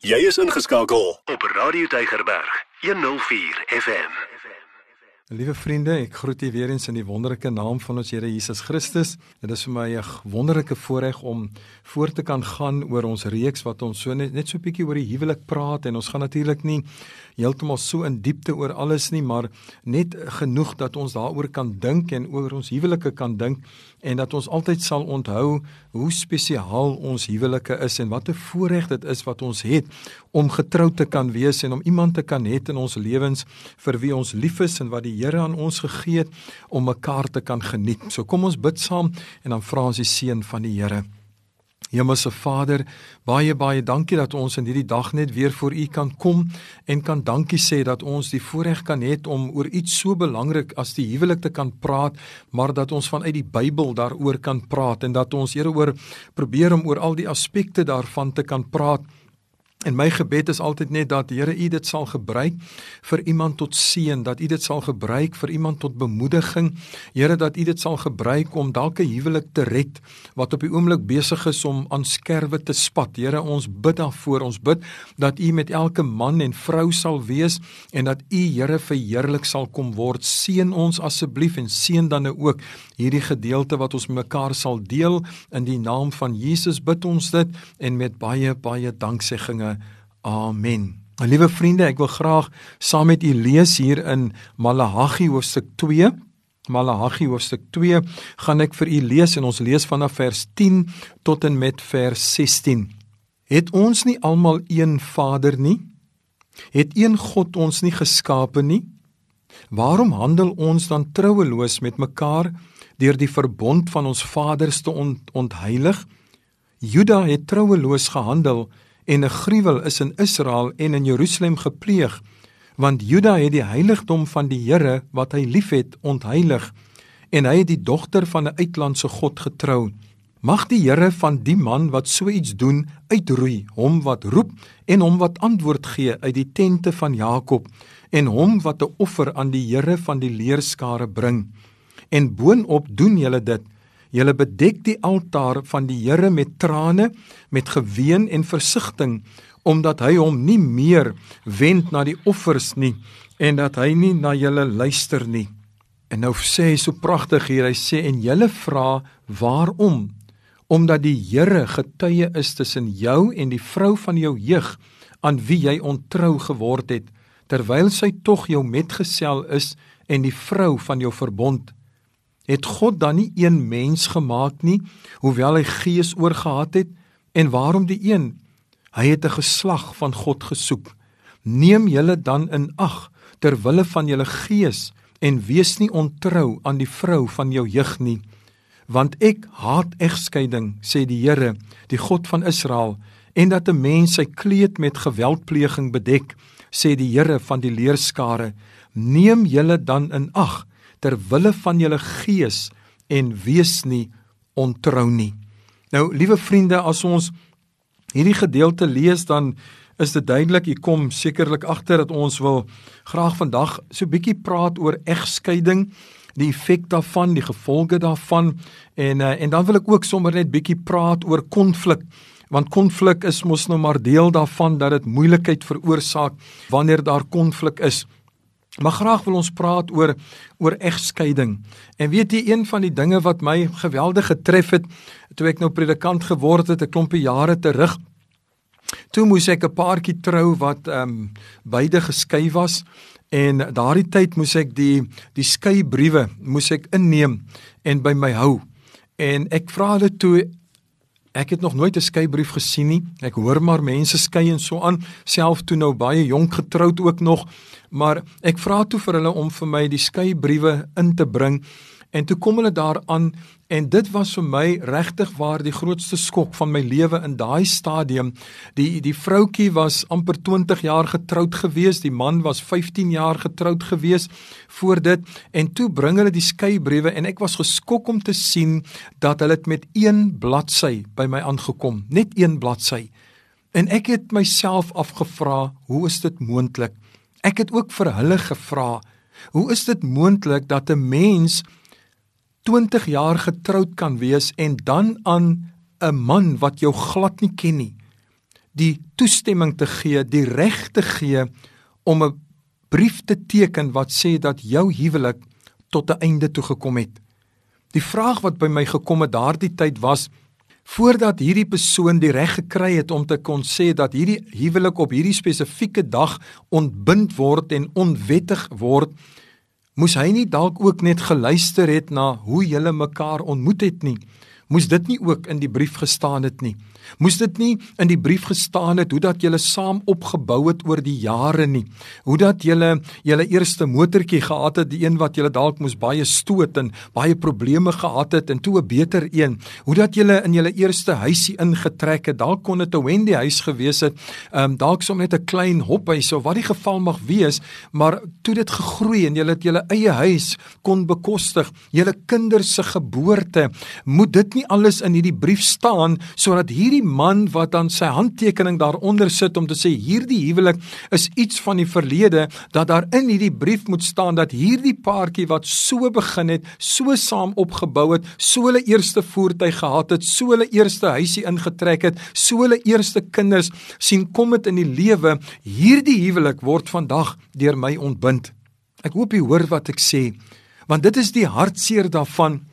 Jy is ingeskakel op Radio Deigerberg 104 FM. Liewe vriende, ek groet julle weer eens in die wonderlike naam van ons Here Jesus Christus. Dit is vir my 'n wonderlike voorreg om voort te kan gaan oor ons reeks wat ons so net, net so 'n bietjie oor die huwelik praat en ons gaan natuurlik nie heeltemal so in diepte oor alles nie, maar net genoeg dat ons daaroor kan dink en oor ons huwelike kan dink en dat ons altyd sal onthou hoe spesiaal ons huwelike is en wat 'n voorreg dit is wat ons het om getroud te kan wees en om iemand te kan hê in ons lewens vir wie ons lief is en wat die Here aan ons gegee het om mekaar te kan geniet. So kom ons bid saam en dan vra ons die seën van die Here. Hemelse Vader, baie baie dankie dat ons in hierdie dag net weer voor U kan kom en kan dankie sê dat ons die voorreg kan hê om oor iets so belangrik as die huwelik te kan praat, maar dat ons vanuit die Bybel daaroor kan praat en dat ons Here oor probeer om oor al die aspekte daarvan te kan praat En my gebed is altyd net dat Here U dit sal gebruik vir iemand tot seën, dat U dit sal gebruik vir iemand tot bemoediging. Here dat U dit sal gebruik om dalk 'n huwelik te red wat op die oomblik besig is om aan skerwe te spat. Here, ons bid daarvoor. Ons bid dat U met elke man en vrou sal wees en dat U Here verheerlik sal kom word. Seën ons asseblief en seën dan nou ook hierdie gedeelte wat ons mekaar sal deel in die naam van Jesus bid ons dit en met baie baie danksegging Amen. Liewe vriende, ek wil graag saam met u lees hier in Maleagi hoofstuk 2. Maleagi hoofstuk 2 gaan ek vir u lees en ons lees vanaf vers 10 tot en met vers 16. Het ons nie almal een Vader nie? Het een God ons nie geskape nie? Waarom handel ons dan troueloos met mekaar deur die verbond van ons vaders te ont ontheilig? Juda het troueloos gehandel en 'n gruwel is in Israel en in Jerusalem gepleeg want Juda het die heiligdom van die Here wat hy liefhet ontheilig en hy het die dogter van 'n uitlandse god getrou. Mag die Here van die man wat so iets doen uitroei hom wat roep en hom wat antwoord gee uit die tente van Jakob en hom wat 'n offer aan die Here van die leerskare bring. En boonop doen julle dit Julle bedek die altaar van die Here met trane, met geween en versigtiging, omdat hy hom nie meer wend na die offers nie en dat hy nie na julle luister nie. En nou sê hy so pragtig hier, hy sê en julle vra waarom? Omdat die Here getuie is tussen jou en die vrou van jou jeug aan wie jy ontrou geword het, terwyl sy tog jou metgesel is en die vrou van jou verbond het God dan nie een mens gemaak nie, hoewel hy gees oorgehad het? En waarom die een? Hy het 'n geslag van God gesoek. Neem julle dan in ag ter wille van julle gees en wees nie ontrou aan die vrou van jou jeug nie, want ek haat egskeiding, sê die Here, die God van Israel, en dat 'n mens sy kleed met geweldpleging bedek, sê die Here van die leerskare. Neem julle dan in ag ter wille van julle gees en wees nie ontrou nie. Nou, liewe vriende, as ons hierdie gedeelte lees dan is dit duidelik u kom sekerlik agter dat ons wil graag vandag so bietjie praat oor egskeiding, die effek daarvan, die gevolge daarvan en uh, en dan wil ek ook sommer net bietjie praat oor konflik want konflik is mos nou maar deel daarvan dat dit moeilikheid veroorsaak wanneer daar konflik is. Maar graag wil ons praat oor oor egskeiding. En weet jy een van die dinge wat my geweldig getref het toe ek nou predikant geword het 'n klompie jare terug. Toe moes ek 'n paartjie trou wat ehm um, beide geskei was en daardie tyd moes ek die die skeibriewe moes ek inneem en by my hou. En ek vra hulle toe Ek het nog nooit 'n skeibrief gesien nie. Ek hoor maar mense skei en so aan, self toe nou baie jonk getroud ook nog, maar ek vra toe vir hulle om vir my die skeibriewe in te bring En toe kom hulle daaraan en dit was vir my regtig waar die grootste skok van my lewe in daai stadium. Die die vroutkie was amper 20 jaar getroud gewees, die man was 15 jaar getroud gewees voor dit en toe bring hulle die skeibriewe en ek was geskok om te sien dat hulle dit met een bladsy by my aangekom, net een bladsy. En ek het myself afgevra, hoe is dit moontlik? Ek het ook vir hulle gevra, hoe is dit moontlik dat 'n mens 20 jaar getroud kan wees en dan aan 'n man wat jou glad nie ken nie die toestemming te gee, die reg te gee om 'n brief te teken wat sê dat jou huwelik tot 'n einde toe gekom het. Die vraag wat by my gekom het daardie tyd was voordat hierdie persoon die reg gekry het om te kon sê dat hierdie huwelik op hierdie spesifieke dag ontbind word en onwettig word, moes hy nie dalk ook net geluister het na hoe julle mekaar ontmoet het nie. Moes dit nie ook in die brief gestaan het nie. Moes dit nie in die brief gestaan het hoe dat julle saam opgebou het oor die jare nie. Hoe dat julle julle eerste motortjie gehad het, die een wat julle dalk moes baie stoot en baie probleme gehad het en toe 'n beter een. Hoe dat julle in julle eerste huisie ingetrek het, dalk kon dit 'n Wendy huis gewees het, ehm um, dalk som net 'n klein hophuis of wat die geval mag wees, maar toe dit gegroei en julle het julle eie huis kon bekostig, julle kinders se geboorte, moet dit nie alles in hierdie brief staan sodat hierdie hierdie man wat dan sy handtekening daaronder sit om te sê hierdie huwelik is iets van die verlede dat daar in hierdie brief moet staan dat hierdie paartjie wat so begin het, so saam opgebou het, so hulle eerste voertuig gehad het, so hulle eerste huisie ingetrek het, so hulle eerste kinders sien kom dit in die lewe, hierdie huwelik word vandag deur my ontbind. Ek hoop jy hoor wat ek sê, want dit is die hartseer daarvan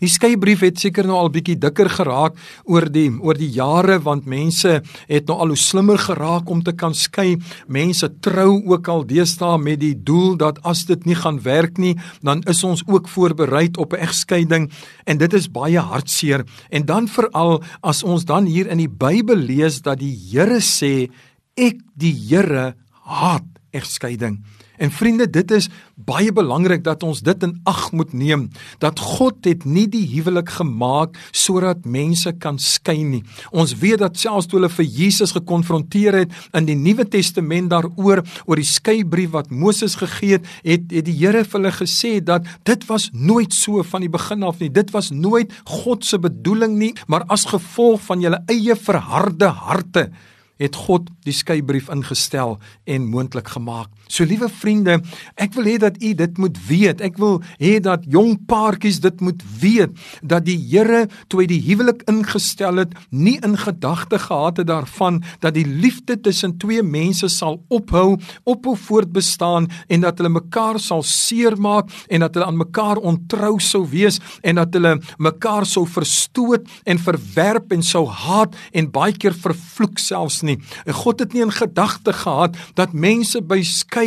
Die skeybrief het seker nou al bietjie dikker geraak oor die oor die jare want mense het nou al hoe slimmer geraak om te kan skei. Mense trou ook al deesdae met die doel dat as dit nie gaan werk nie, dan is ons ook voorberei op 'n egskeiding en dit is baie hartseer. En dan veral as ons dan hier in die Bybel lees dat die Here sê ek die Here haat egskeiding. En vriende, dit is baie belangrik dat ons dit in ag moet neem dat God het nie die huwelik gemaak sodat mense kan skei nie. Ons weet dat selfs toe hulle vir Jesus gekonfronteer het in die Nuwe Testament daaroor oor die skeibrief wat Moses gegee het, het, het die Here vir hulle gesê dat dit was nooit so van die begin af nie. Dit was nooit God se bedoeling nie, maar as gevolg van julle eie verharde harte het God die skeybrief ingestel en moontlik gemaak. So liewe vriende, ek wil hê dat u dit moet weet. Ek wil hê dat jong paartjies dit moet weet dat die Here toe hy die huwelik ingestel het, nie in gedagte gehad het daarvan dat die liefde tussen twee mense sal ophou, ophou voortbestaan en dat hulle mekaar sal seermaak en dat hulle aan mekaar ontrou sou wees en dat hulle mekaar sou verstoot en verwerp en sou haat en baie keer vervloek selfs nie. En God het nie in gedagte gehad dat mense by skei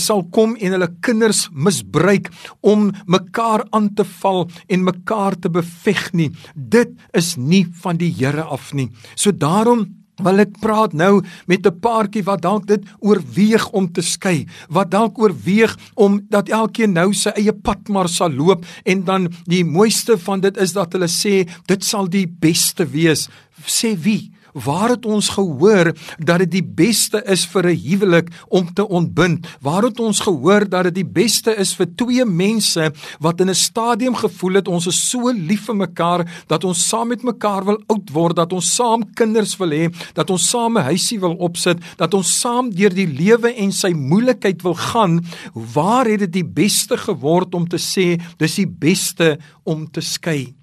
sal kom en hulle kinders misbruik om mekaar aan te val en mekaar te beveg nie. Dit is nie van die Here af nie. So daarom wil ek praat nou met 'n paartjie wat dalk dit oorweeg om te skei, wat dalk oorweeg om dat elkeen nou sy eie pad maar sal loop en dan die mooiste van dit is dat hulle sê dit sal die beste wees. Sê wie? Waar het ons gehoor dat dit die beste is vir 'n huwelik om te ontbind? Waar het ons gehoor dat dit die beste is vir twee mense wat in 'n stadium gevoel het ons is so lief vir mekaar dat ons saam met mekaar wil oud word, dat ons saam kinders wil hê, dat ons saam 'n huisie wil opsit, dat ons saam deur die lewe en sy moeilikheid wil gaan? Waar het dit die beste geword om te sê dis die beste om te skei?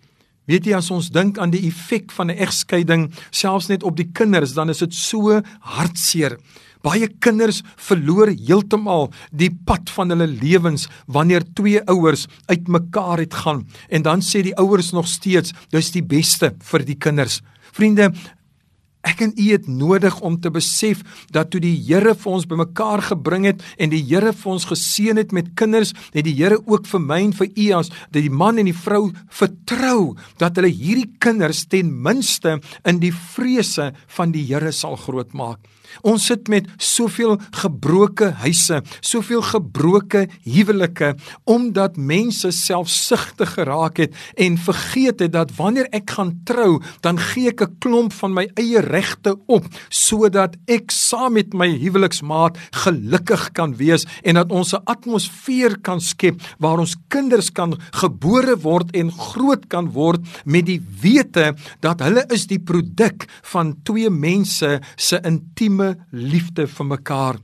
Weet jy as ons dink aan die effek van 'n egskeiding selfs net op die kinders, dan is dit so hartseer. Baie kinders verloor heeltemal die pad van hulle lewens wanneer twee ouers uitmekaar het gaan en dan sê die ouers nog steeds dis die beste vir die kinders. Vriende, Ek en u het nodig om te besef dat toe die Here vir ons bymekaar gebring het en die Here vir ons geseën het met kinders, het die Here ook vir my en vir u as dat die man en die vrou vertrou dat hulle hierdie kinders ten minste in die vrese van die Here sal grootmaak. Ons sit met soveel gebroke huise, soveel gebroke huwelike omdat mense selfsugtig geraak het en vergeet het dat wanneer ek gaan trou, dan gee ek 'n klomp van my eie regte op sodat ek saam met my huweliksmaat gelukkig kan wees en dat ons 'n atmosfeer kan skep waar ons kinders kan gebore word en groot kan word met die wete dat hulle is die produk van twee mense se intieme intieme liefde vir mekaar.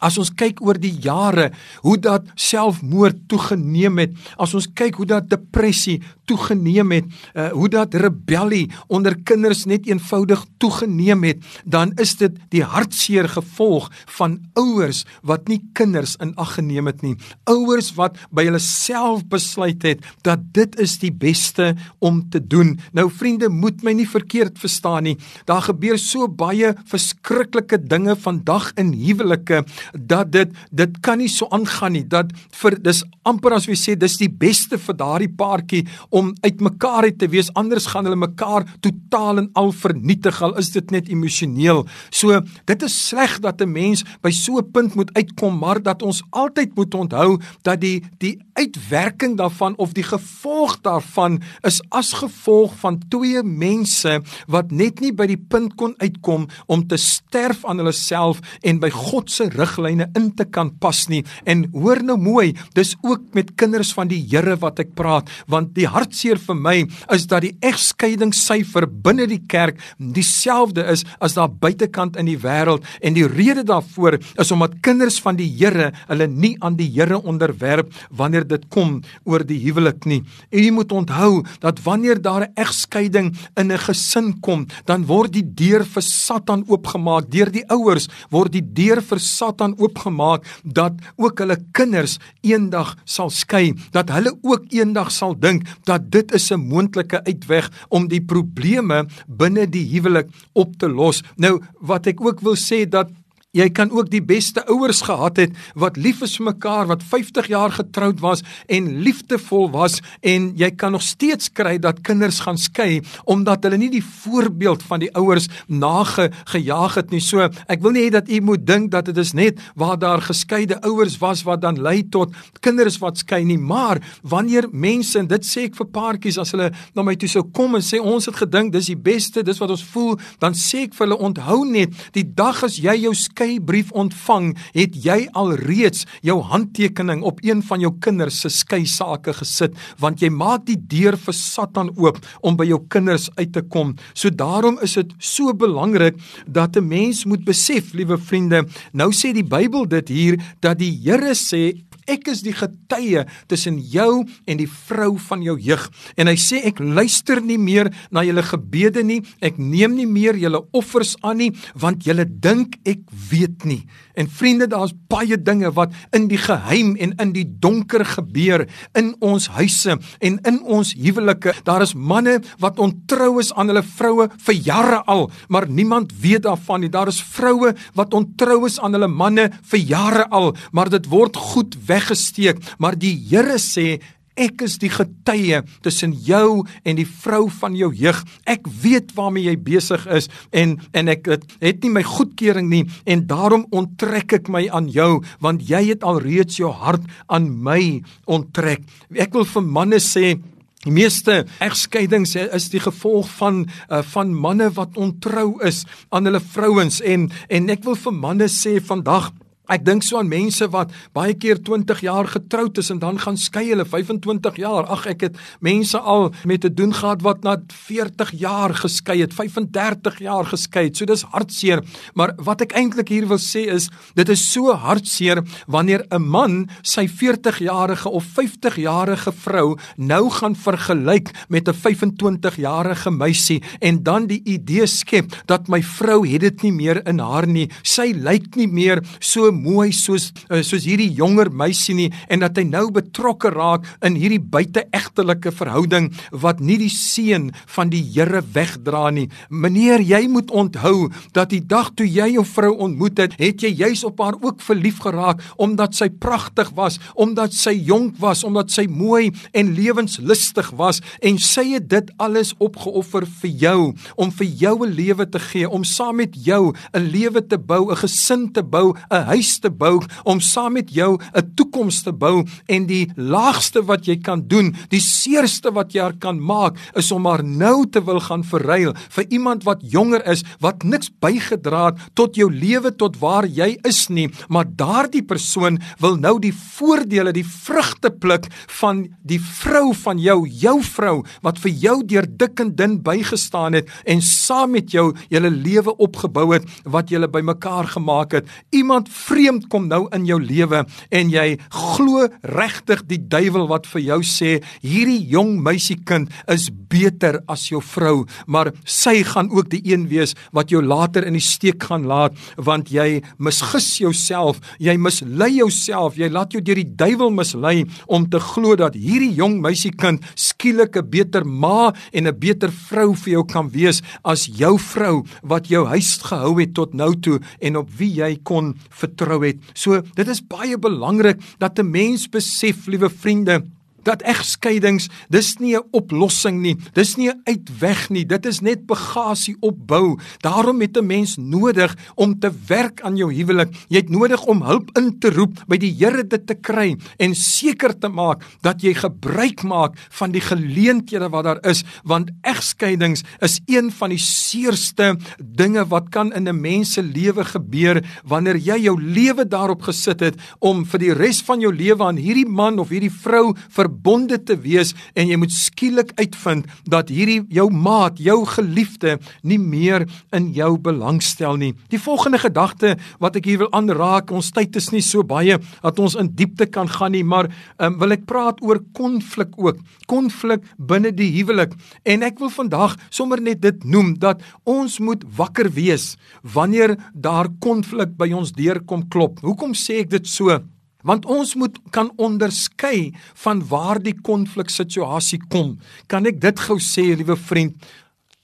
As ons kyk oor die jare hoe dat selfmoord toegeneem het, as ons kyk hoe dat depressie toegeneem het, uh, hoe dat rebellie onder kinders net eenvoudig toegeneem het, dan is dit die hartseer gevolg van ouers wat nie kinders in ag geneem het nie. Ouers wat by hulle self besluit het dat dit is die beste om te doen. Nou vriende, moet my nie verkeerd verstaan nie. Daar gebeur so baie verskriklike dinge vandag in huwelike dat dit dit kan nie so aangaan nie. Dat vir dis amper as jy sê dis die beste vir daardie paartjie om uitmekaar te wees anders gaan hulle mekaar totaal en al vernietig al is dit net emosioneel. So dit is sleg dat 'n mens by so 'n punt moet uitkom, maar dat ons altyd moet onthou dat die die uitwerking daarvan of die gevolg daarvan is as gevolg van twee mense wat net nie by die punt kon uitkom om te sterf aan hulle self en by God se riglyne in te kan pas nie. En hoor nou mooi, dis ook met kinders van die Here wat ek praat, want die hartseer vir my is dat die egskeidingssyfer binne die kerk dieselfde is as daar buitekant in die wêreld en die rede daarvoor is omdat kinders van die Here hulle nie aan die Here onderwerp wanneer dit kom oor die huwelik nie. En jy moet onthou dat wanneer daar 'n egskeiding in 'n gesin kom, dan word die deur vir Satan oopgemaak deur die ouers, word die deur vir Satan oopgemaak dat ook hulle kinders eendag sal skei, dat hulle ook eendag sal dink dat dit is 'n moontlike uitweg om die probleme binne die huwelik op te los. Nou wat ek ook wil sê dat Jy kan ook die beste ouers gehad het wat lief is vir mekaar, wat 50 jaar getroud was en liefdevol was en jy kan nog steeds kry dat kinders gaan skei omdat hulle nie die voorbeeld van die ouers nagejaag het nie. So, ek wil nie hê dat u moet dink dat dit is net waar daar geskeide ouers was wat dan lei tot kinders wat skei nie, maar wanneer mense en dit sê ek vir paartjies as hulle na my toe sou kom en sê ons het gedink dis die beste, dis wat ons voel, dan sê ek vir hulle onthou net die dag as jy jou skeibrief ontvang, het jy alreeds jou handtekening op een van jou kinders se skei sake gesit, want jy maak die deur vir Satan oop om by jou kinders uit te kom. So daarom is dit so belangrik dat 'n mens moet besef, liewe vriende, nou sê die Bybel dit hier dat die Here sê ek is die getuie tussen jou en die vrou van jou jeug. En hy sê ek luister nie meer na julle gebede nie, ek neem nie meer julle offers aan nie, want julle dink ek weet nie. En vriende, daar's baie dinge wat in die geheim en in die donker gebeur in ons huise en in ons huwelike. Daar is manne wat ontrou is aan hulle vroue vir jare al, maar niemand weet daarvan nie. Daar is vroue wat ontrou is aan hulle manne vir jare al, maar dit word goed weggesteek. Maar die Here sê Ek is die getuie tussen jou en die vrou van jou jeug. Ek weet waarmee jy besig is en en ek het, het nie my goedkeuring nie en daarom onttrek ek my aan jou want jy het alreeds jou hart aan my onttrek. Ek wil vir manne sê Die meeste egskeidings is die gevolg van uh, van manne wat ontrou is aan hulle vrouens en en ek wil vir manne sê vandag Ek dink so aan mense wat baie keer 20 jaar getroud is en dan gaan skei hulle 25 jaar. Ag ek het mense al met te doen gehad wat na 40 jaar geskei het, 35 jaar geskei het. So dis hartseer. Maar wat ek eintlik hier wil sê is dit is so hartseer wanneer 'n man sy 40-jarige of 50-jarige vrou nou gaan vergelyk met 'n 25-jarige meisie en dan die idee skep dat my vrou het dit nie meer in haar nie. Sy lyk nie meer so mooi soos uh, soos hierdie jonger meisie nie en dat hy nou betrokke raak in hierdie buiteegtelike verhouding wat nie die seën van die Here wegdra nie. Meneer, jy moet onthou dat die dag toe jy jou vrou ontmoet het, het jy juis op haar ook verlief geraak omdat sy pragtig was, omdat sy jonk was, omdat sy mooi en lewenslustig was en sy het dit alles opgeoffer vir jou om vir jou 'n lewe te gee, om saam met jou 'n lewe te bou, 'n gesin te bou, 'n huis huis te bou om saam met jou 'n toekoms te bou en die laagste wat jy kan doen, die seerste wat jy haar kan maak, is om haar nou te wil gaan verruil vir iemand wat jonger is, wat niks bygedra het tot jou lewe tot waar jy is nie, maar daardie persoon wil nou die voordele, die vrugte pluk van die vrou van jou, jou vrou wat vir jou deur dik en dun bygestaan het en saam met jou julle lewe opgebou het wat julle bymekaar gemaak het. Iemand vriend vreemd kom nou in jou lewe en jy glo regtig die duiwel wat vir jou sê hierdie jong meisiekind is beter as jou vrou, maar sy gaan ook die een wees wat jou later in die steek gaan laat want jy misgis jouself, jy mislei jouself, jy laat jou deur die duiwel mislei om te glo dat hierdie jong meisiekind skielik 'n beter ma en 'n beter vrou vir jou kan wees as jou vrou wat jou huis gehou het tot nou toe en op wie jy kon vertrou het. So dit is baie belangrik dat 'n mens besef, liewe vriende, dat egskeidings dis nie 'n oplossing nie. Dis nie 'n uitweg nie. Dit is net bagasie opbou. Daarom het 'n mens nodig om te werk aan jou huwelik. Jy het nodig om hulp in te roep by die Here dit te kry en seker te maak dat jy gebruik maak van die geleenthede wat daar is, want egskeidings is een van die seerste dinge wat kan in 'n mens se lewe gebeur wanneer jy jou lewe daarop gesit het om vir die res van jou lewe aan hierdie man of hierdie vrou vir verbonde te wees en jy moet skielik uitvind dat hierdie jou maat, jou geliefde nie meer in jou belangstel nie. Die volgende gedagte wat ek hier wil aanraak, ons tyd is nie so baie dat ons in diepte kan gaan nie, maar um, wil ek praat oor konflik ook. Konflik binne die huwelik en ek wil vandag sommer net dit noem dat ons moet wakker wees wanneer daar konflik by ons deur kom klop. Hoekom sê ek dit so? Want ons moet kan onderskei van waar die konfliksituasie kom. Kan ek dit gou sê, liewe vriend?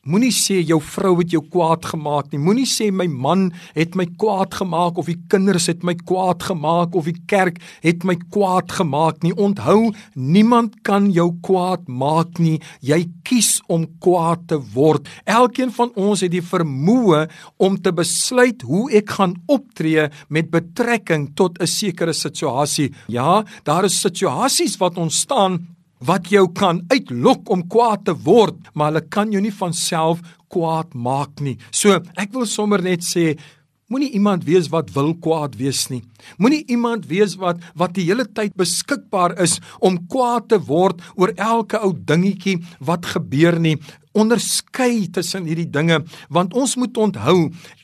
Moenie sê jou vrou het jou kwaad gemaak nie. Moenie sê my man het my kwaad gemaak of die kinders het my kwaad gemaak of die kerk het my kwaad gemaak nie. Onthou, niemand kan jou kwaad maak nie. Jy kies om kwaad te word. Elkeen van ons het die vermoë om te besluit hoe ek gaan optree met betrekking tot 'n sekere situasie. Ja, daar is situasies wat ontstaan wat jou kan uitlok om kwaad te word, maar hulle kan jou nie van self kwaad maak nie. So, ek wil sommer net sê Moenie iemand wees wat wil kwaad wees nie. Moenie iemand wees wat wat die hele tyd beskikbaar is om kwaad te word oor elke ou dingetjie wat gebeur nie onderskei tussen hierdie dinge want ons moet onthou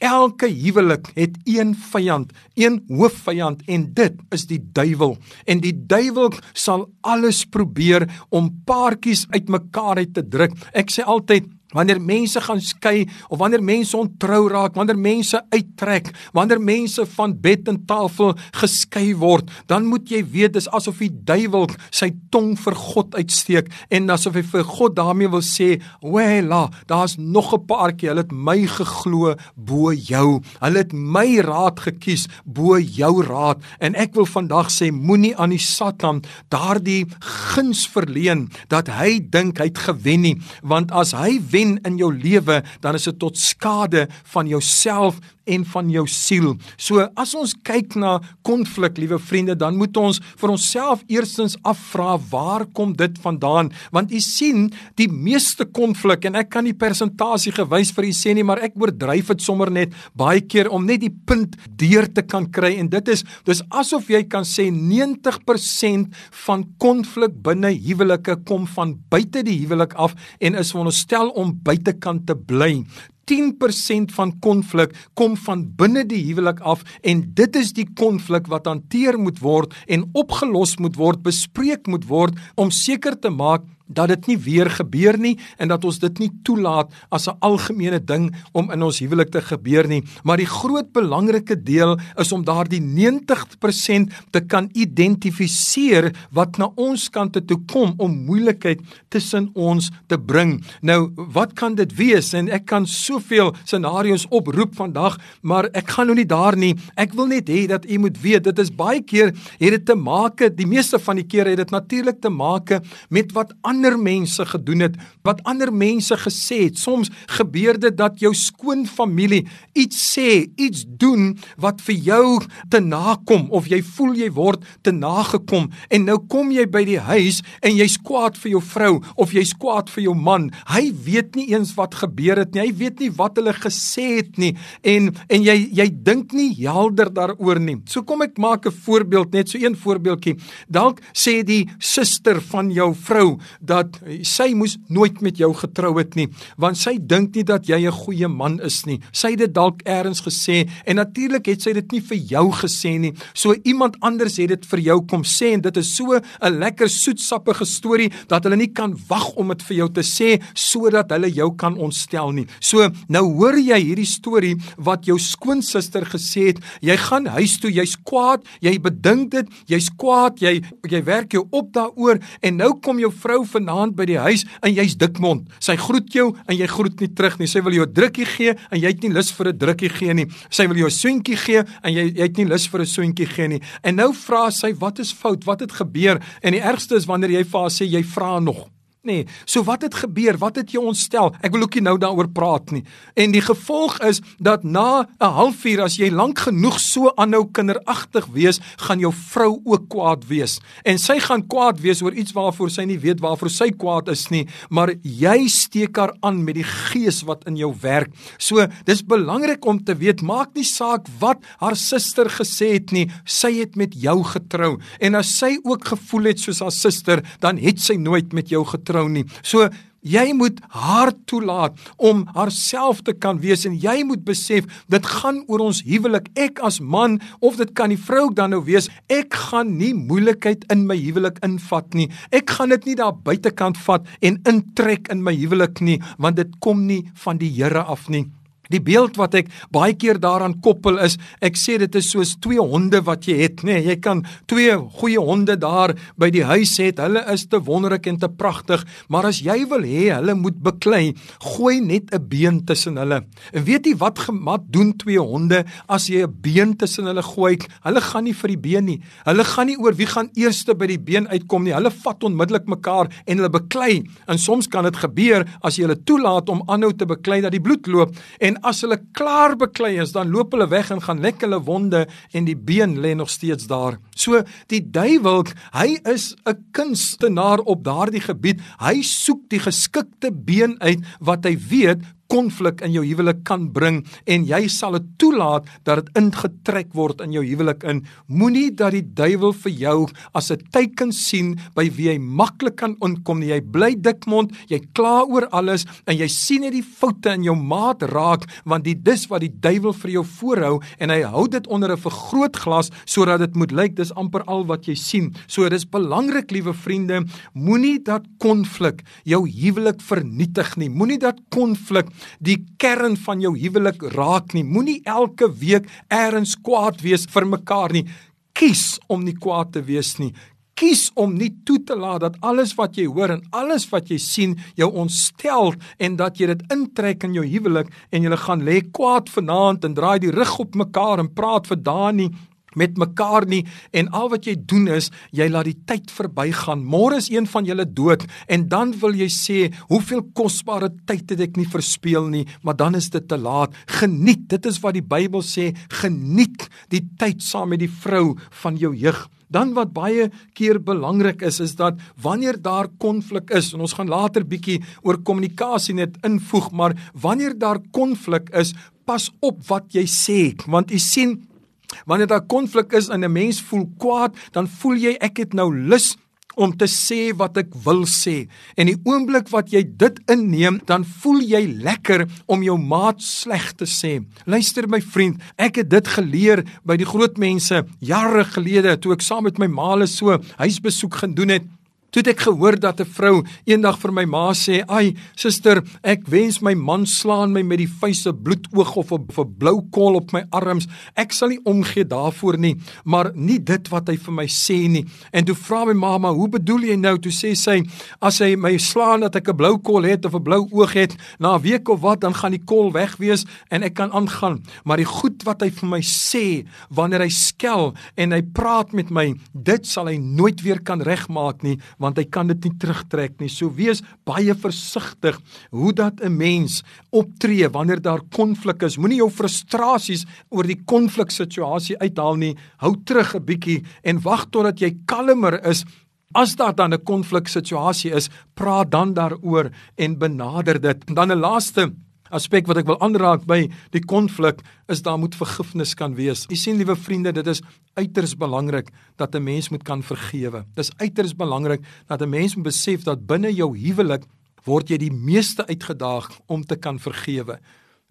elke huwelik het een vyand, een hoofvyand en dit is die duiwel. En die duiwel sal alles probeer om paartjies uitmekaar uit te druk. Ek sê altyd Wanneer mense gaan skei of wanneer mense ontrou raak, wanneer mense uittrek, wanneer mense van bed en tafel geskei word, dan moet jy weet dis asof die duiwel sy tong vir God uitsteek en asof hy vir God daarmee wil sê, "Wela, daar's nog 'n paartjie, hulle het my geglo bo jou. Hulle het my raad gekies bo jou raad." En ek wil vandag sê, moenie aan die Satan daardie guns verleen dat hy dink hy het gewen nie, want as hy wen, wen in jou lewe, dan is dit tot skade van jouself en van jou siel. So as ons kyk na konflik, liewe vriende, dan moet ons vir onsself eerstens afvra waar kom dit vandaan? Want u sien, die meeste konflik en ek kan die persentasie gewys vir u sê nie, maar ek oordryf dit sommer net baie keer om net die punt deur te kan kry en dit is dis asof jy kan sê 90% van konflik binne huwelike kom van buite die huwelik af en is veronderstel om buitekant te bly. 10% van konflik kom van binne die huwelik af en dit is die konflik wat hanteer moet word en opgelos moet word, bespreek moet word om seker te maak dat dit nie weer gebeur nie en dat ons dit nie toelaat as 'n algemene ding om in ons huwelik te gebeur nie. Maar die groot belangrike deel is om daardie 90% te kan identifiseer wat na ons kant toe kom om moeilikheid tussen ons te bring. Nou, wat kan dit wees? En ek kan soveel scenario's oproep vandag, maar ek gaan nou nie daar nie. Ek wil net hê dat u moet weet, dit is baie keer het dit te maak, die meeste van die kere het dit natuurlik te maak met wat ander mense gedoen het, wat ander mense gesê het. Soms gebeur dit dat jou skoonfamilie iets sê, iets doen wat vir jou te nakom of jy voel jy word te nagekom en nou kom jy by die huis en jy's kwaad vir jou vrou of jy's kwaad vir jou man. Hy weet nie eens wat gebeur het nie. Hy weet nie wat hulle gesê het nie en en jy jy dink nie helder daaroor nie. So kom ek maak 'n voorbeeld net so een voorbeeldjie. Dalk sê die suster van jou vrou dat sy moes nooit met jou getrou het nie, want sy dink nie dat jy 'n goeie man is nie. Sy het dit dalk eers gesê en natuurlik het sy dit nie vir jou gesê nie. So iemand anders het dit vir jou kom sê en dit is so 'n lekker soetsappige storie dat hulle nie kan wag om dit vir jou te sê sodat hulle jou kan ontstel nie. So nou hoor jy hierdie storie wat jou skoonsister gesê het, jy gaan huis toe, jy's kwaad, jy bedink dit, jy's kwaad, jy jy werk jou op daaroor en nou kom jou vrou vanaand by die huis en jy's dikmond. Sy groet jou en jy groet nie terug nie. Sy wil jou 'n drukkie gee en jy het nie lus vir 'n drukkie gee nie. Sy wil jou 'n soentjie gee en jy jy het nie lus vir 'n soentjie gee nie. En nou vra sy, "Wat is fout? Wat het gebeur?" En die ergste is wanneer jy vir haar sê jy vra nog. Nee, so wat het gebeur? Wat het jou ontstel? Ek wil ook nie nou daaroor praat nie. En die gevolg is dat na 'n halfuur as jy lank genoeg so aanhou kinderagtig wees, gaan jou vrou ook kwaad wees. En sy gaan kwaad wees oor iets waarvoor sy nie weet waarvoor sy kwaad is nie, maar jy steek haar aan met die gees wat in jou werk. So, dis belangrik om te weet, maak nie saak wat haar suster gesê het nie, sy het met jou getrou. En as sy ook gevoel het soos haar suster, dan het sy nooit met jou getrou vertrou nie. So jy moet haar toelaat om haarself te kan wees en jy moet besef dit gaan oor ons huwelik. Ek as man of dit kan die vrou dan nou wees, ek gaan nie moeilikheid in my huwelik invat nie. Ek gaan dit nie daar buitekant vat en intrek in my huwelik nie, want dit kom nie van die Here af nie. Die beeld wat ek baie keer daaraan koppel is, ek sê dit is soos twee honde wat jy het, nê. Nee, jy kan twee goeie honde daar by die huis hê. Hulle is te wonderlik en te pragtig, maar as jy wil hê hulle moet beklei, gooi net 'n been tussen hulle. En weet jy wat gemat doen twee honde as jy 'n been tussen hulle gooi? Hulle gaan nie vir die been nie. Hulle gaan nie oor wie gaan eerste by die been uitkom nie. Hulle vat onmiddellik mekaar en hulle beklei. En soms kan dit gebeur as jy hulle toelaat om aanhou te beklei dat die bloed loop en as hulle klaar beklei is, dan loop hulle weg en gaan lek hulle wonde en die been lê nog steeds daar. So die duiwel, hy is 'n kunstenaar op daardie gebied. Hy soek die geskikte been uit wat hy weet konflik in jou huwelik kan bring en jy sal dit toelaat dat dit ingetrek word in jou huwelik in. Moenie dat die duiwel vir jou as 'n teken sien by wie jy maklik kan inkom nie. Jy bly dikmond, jy kla oor alles en jy sien net die foute in jou maat raak want dit dis wat die duiwel vir jou voorhou en hy hou dit onder 'n vergrootglas sodat dit moet lyk dis amper al wat jy sien. So dis belangrik liewe vriende, moenie dat konflik jou huwelik vernietig nie. Moenie dat konflik die kern van jou huwelik raak nie. Moenie elke week eers kwaad wees vir mekaar nie. Kies om nie kwaad te wees nie. Kies om nie toe te laat dat alles wat jy hoor en alles wat jy sien jou ontstel en dat jy dit intrek in jou huwelik en jy gaan lê kwaad vanaand en draai die rug op mekaar en praat vir Dani met mekaar nie en al wat jy doen is jy laat die tyd verbygaan. Môre is een van julle dood en dan wil jy sê, hoeveel kosbare tyd het ek nie verspeel nie, maar dan is dit te laat. Geniet, dit is wat die Bybel sê, geniet die tyd saam met die vrou van jou jeug. Dan wat baie keer belangrik is is dat wanneer daar konflik is en ons gaan later bietjie oor kommunikasie net invoeg, maar wanneer daar konflik is, pas op wat jy sê want jy sien Wanneer daar konflik is en 'n mens voel kwaad, dan voel jy ek het nou lus om te sê wat ek wil sê. En die oomblik wat jy dit inneem, dan voel jy lekker om jou maat sleg te sê. Luister my vriend, ek het dit geleer by die groot mense jare gelede toe ek saam met my maale so huisbesoek gedoen het. Toe het ek gehoor dat 'n vrou eendag vir my ma sê: "Ai, suster, ek wens my man slaan my met die vuise bloedoog of 'n 'n blou kol op my arms. Ek sal nie omgee daarvoor nie, maar nie dit wat hy vir my sê nie." En toe vra my ma: "Hoe bedoel jy nou?" Toe sê sy: "As hy my slaan dat ek 'n blou kol het of 'n blou oog het, na 'n week of wat, dan gaan die kol weg wees en ek kan aangaan. Maar die goed wat hy vir my sê wanneer hy skel en hy praat met my, dit sal hy nooit weer kan regmaak nie." Want hy kan dit nie terugtrek nie. So wees baie versigtig hoe dat 'n mens optree wanneer daar konflik is. Moenie jou frustrasies oor die konfliksituasie uithaal nie. Hou terug 'n bietjie en wag totdat jy kalmer is. As daar dan 'n konfliksituasie is, praat dan daaroor en benader dit. Dan 'n laaste aspek wat ek wil aanraak by die konflik is daar moet vergifnis kan wees. U sien liewe vriende, dit is uiters belangrik dat 'n mens moet kan vergewe. Dis uiters belangrik dat 'n mens moet besef dat binne jou huwelik word jy die meeste uitgedaag om te kan vergewe.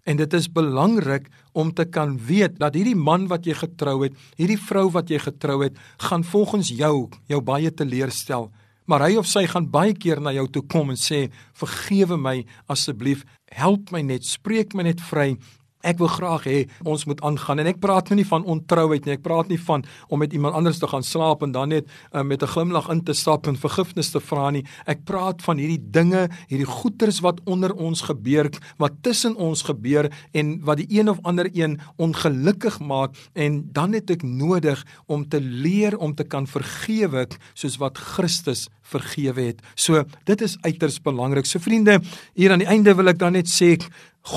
En dit is belangrik om te kan weet dat hierdie man wat jy getrou het, hierdie vrou wat jy getrou het, gaan volgens jou jou baie teleurstel. Maar hy of sy gaan baie keer na jou toe kom en sê: "Vergewe my asseblief, help my net, spreek my net vry Ek wil graag hê ons moet aangaan en ek praat nou nie van ontrouheid nie. Ek praat nie van om met iemand anders te gaan slaap en dan net uh, met 'n glimlag in te stap en vergifnis te vra nie. Ek praat van hierdie dinge, hierdie goeters wat onder ons gebeur, wat tussen ons gebeur en wat die een of ander een ongelukkig maak en dan het ek nodig om te leer om te kan vergewe soos wat Christus vergewe het. So dit is uiters belangrik. So vriende, hier aan die einde wil ek dan net sê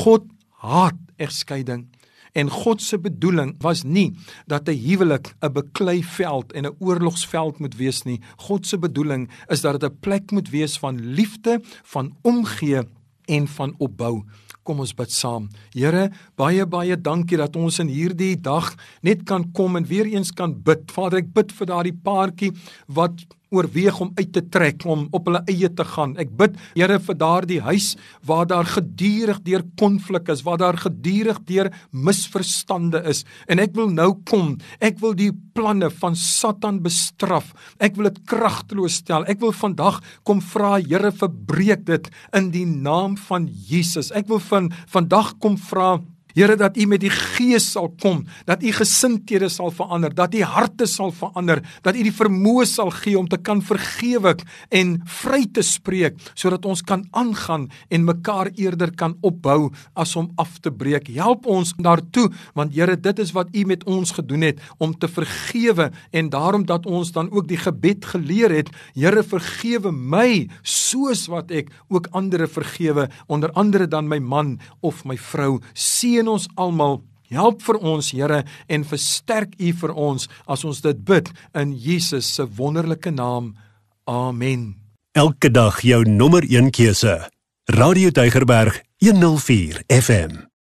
God haat egskeiding. En God se bedoeling was nie dat 'n huwelik 'n beklei veld en 'n oorlogsveld moet wees nie. God se bedoeling is dat dit 'n plek moet wees van liefde, van omgee en van opbou. Kom ons bid saam. Here, baie baie dankie dat ons in hierdie dag net kan kom en weer eens kan bid. Vader, ek bid vir daardie paartjie wat oorweeg om uit te trek om op hulle eie te gaan. Ek bid Here vir daardie huis waar daar gedurig deur konflik is, waar daar gedurig deur misverstande is. En ek wil nou kom. Ek wil die planne van Satan bestraf. Ek wil dit kragteloos stel. Ek wil vandag kom vra Here verbreek dit in die naam van Jesus. Ek wil van vandag kom vra Here dat U met die Gees sal kom, dat U gesindhede sal verander, dat U harte sal verander, dat U die vermoë sal gee om te kan vergewe en vry te spreek sodat ons kan aangaan en mekaar eerder kan opbou as om af te breek. Help ons daartoe want Here dit is wat U met ons gedoen het om te vergewe en daarom dat ons dan ook die gebed geleer het, Here vergewe my soos wat ek ook ander vergewe, onder andere dan my man of my vrou. Seën seën ons almal. Help vir ons, Here, en versterk U vir ons as ons dit bid in Jesus se wonderlike naam. Amen. Elke dag jou nommer 1 keuse. Radio Deugerberg 104 FM.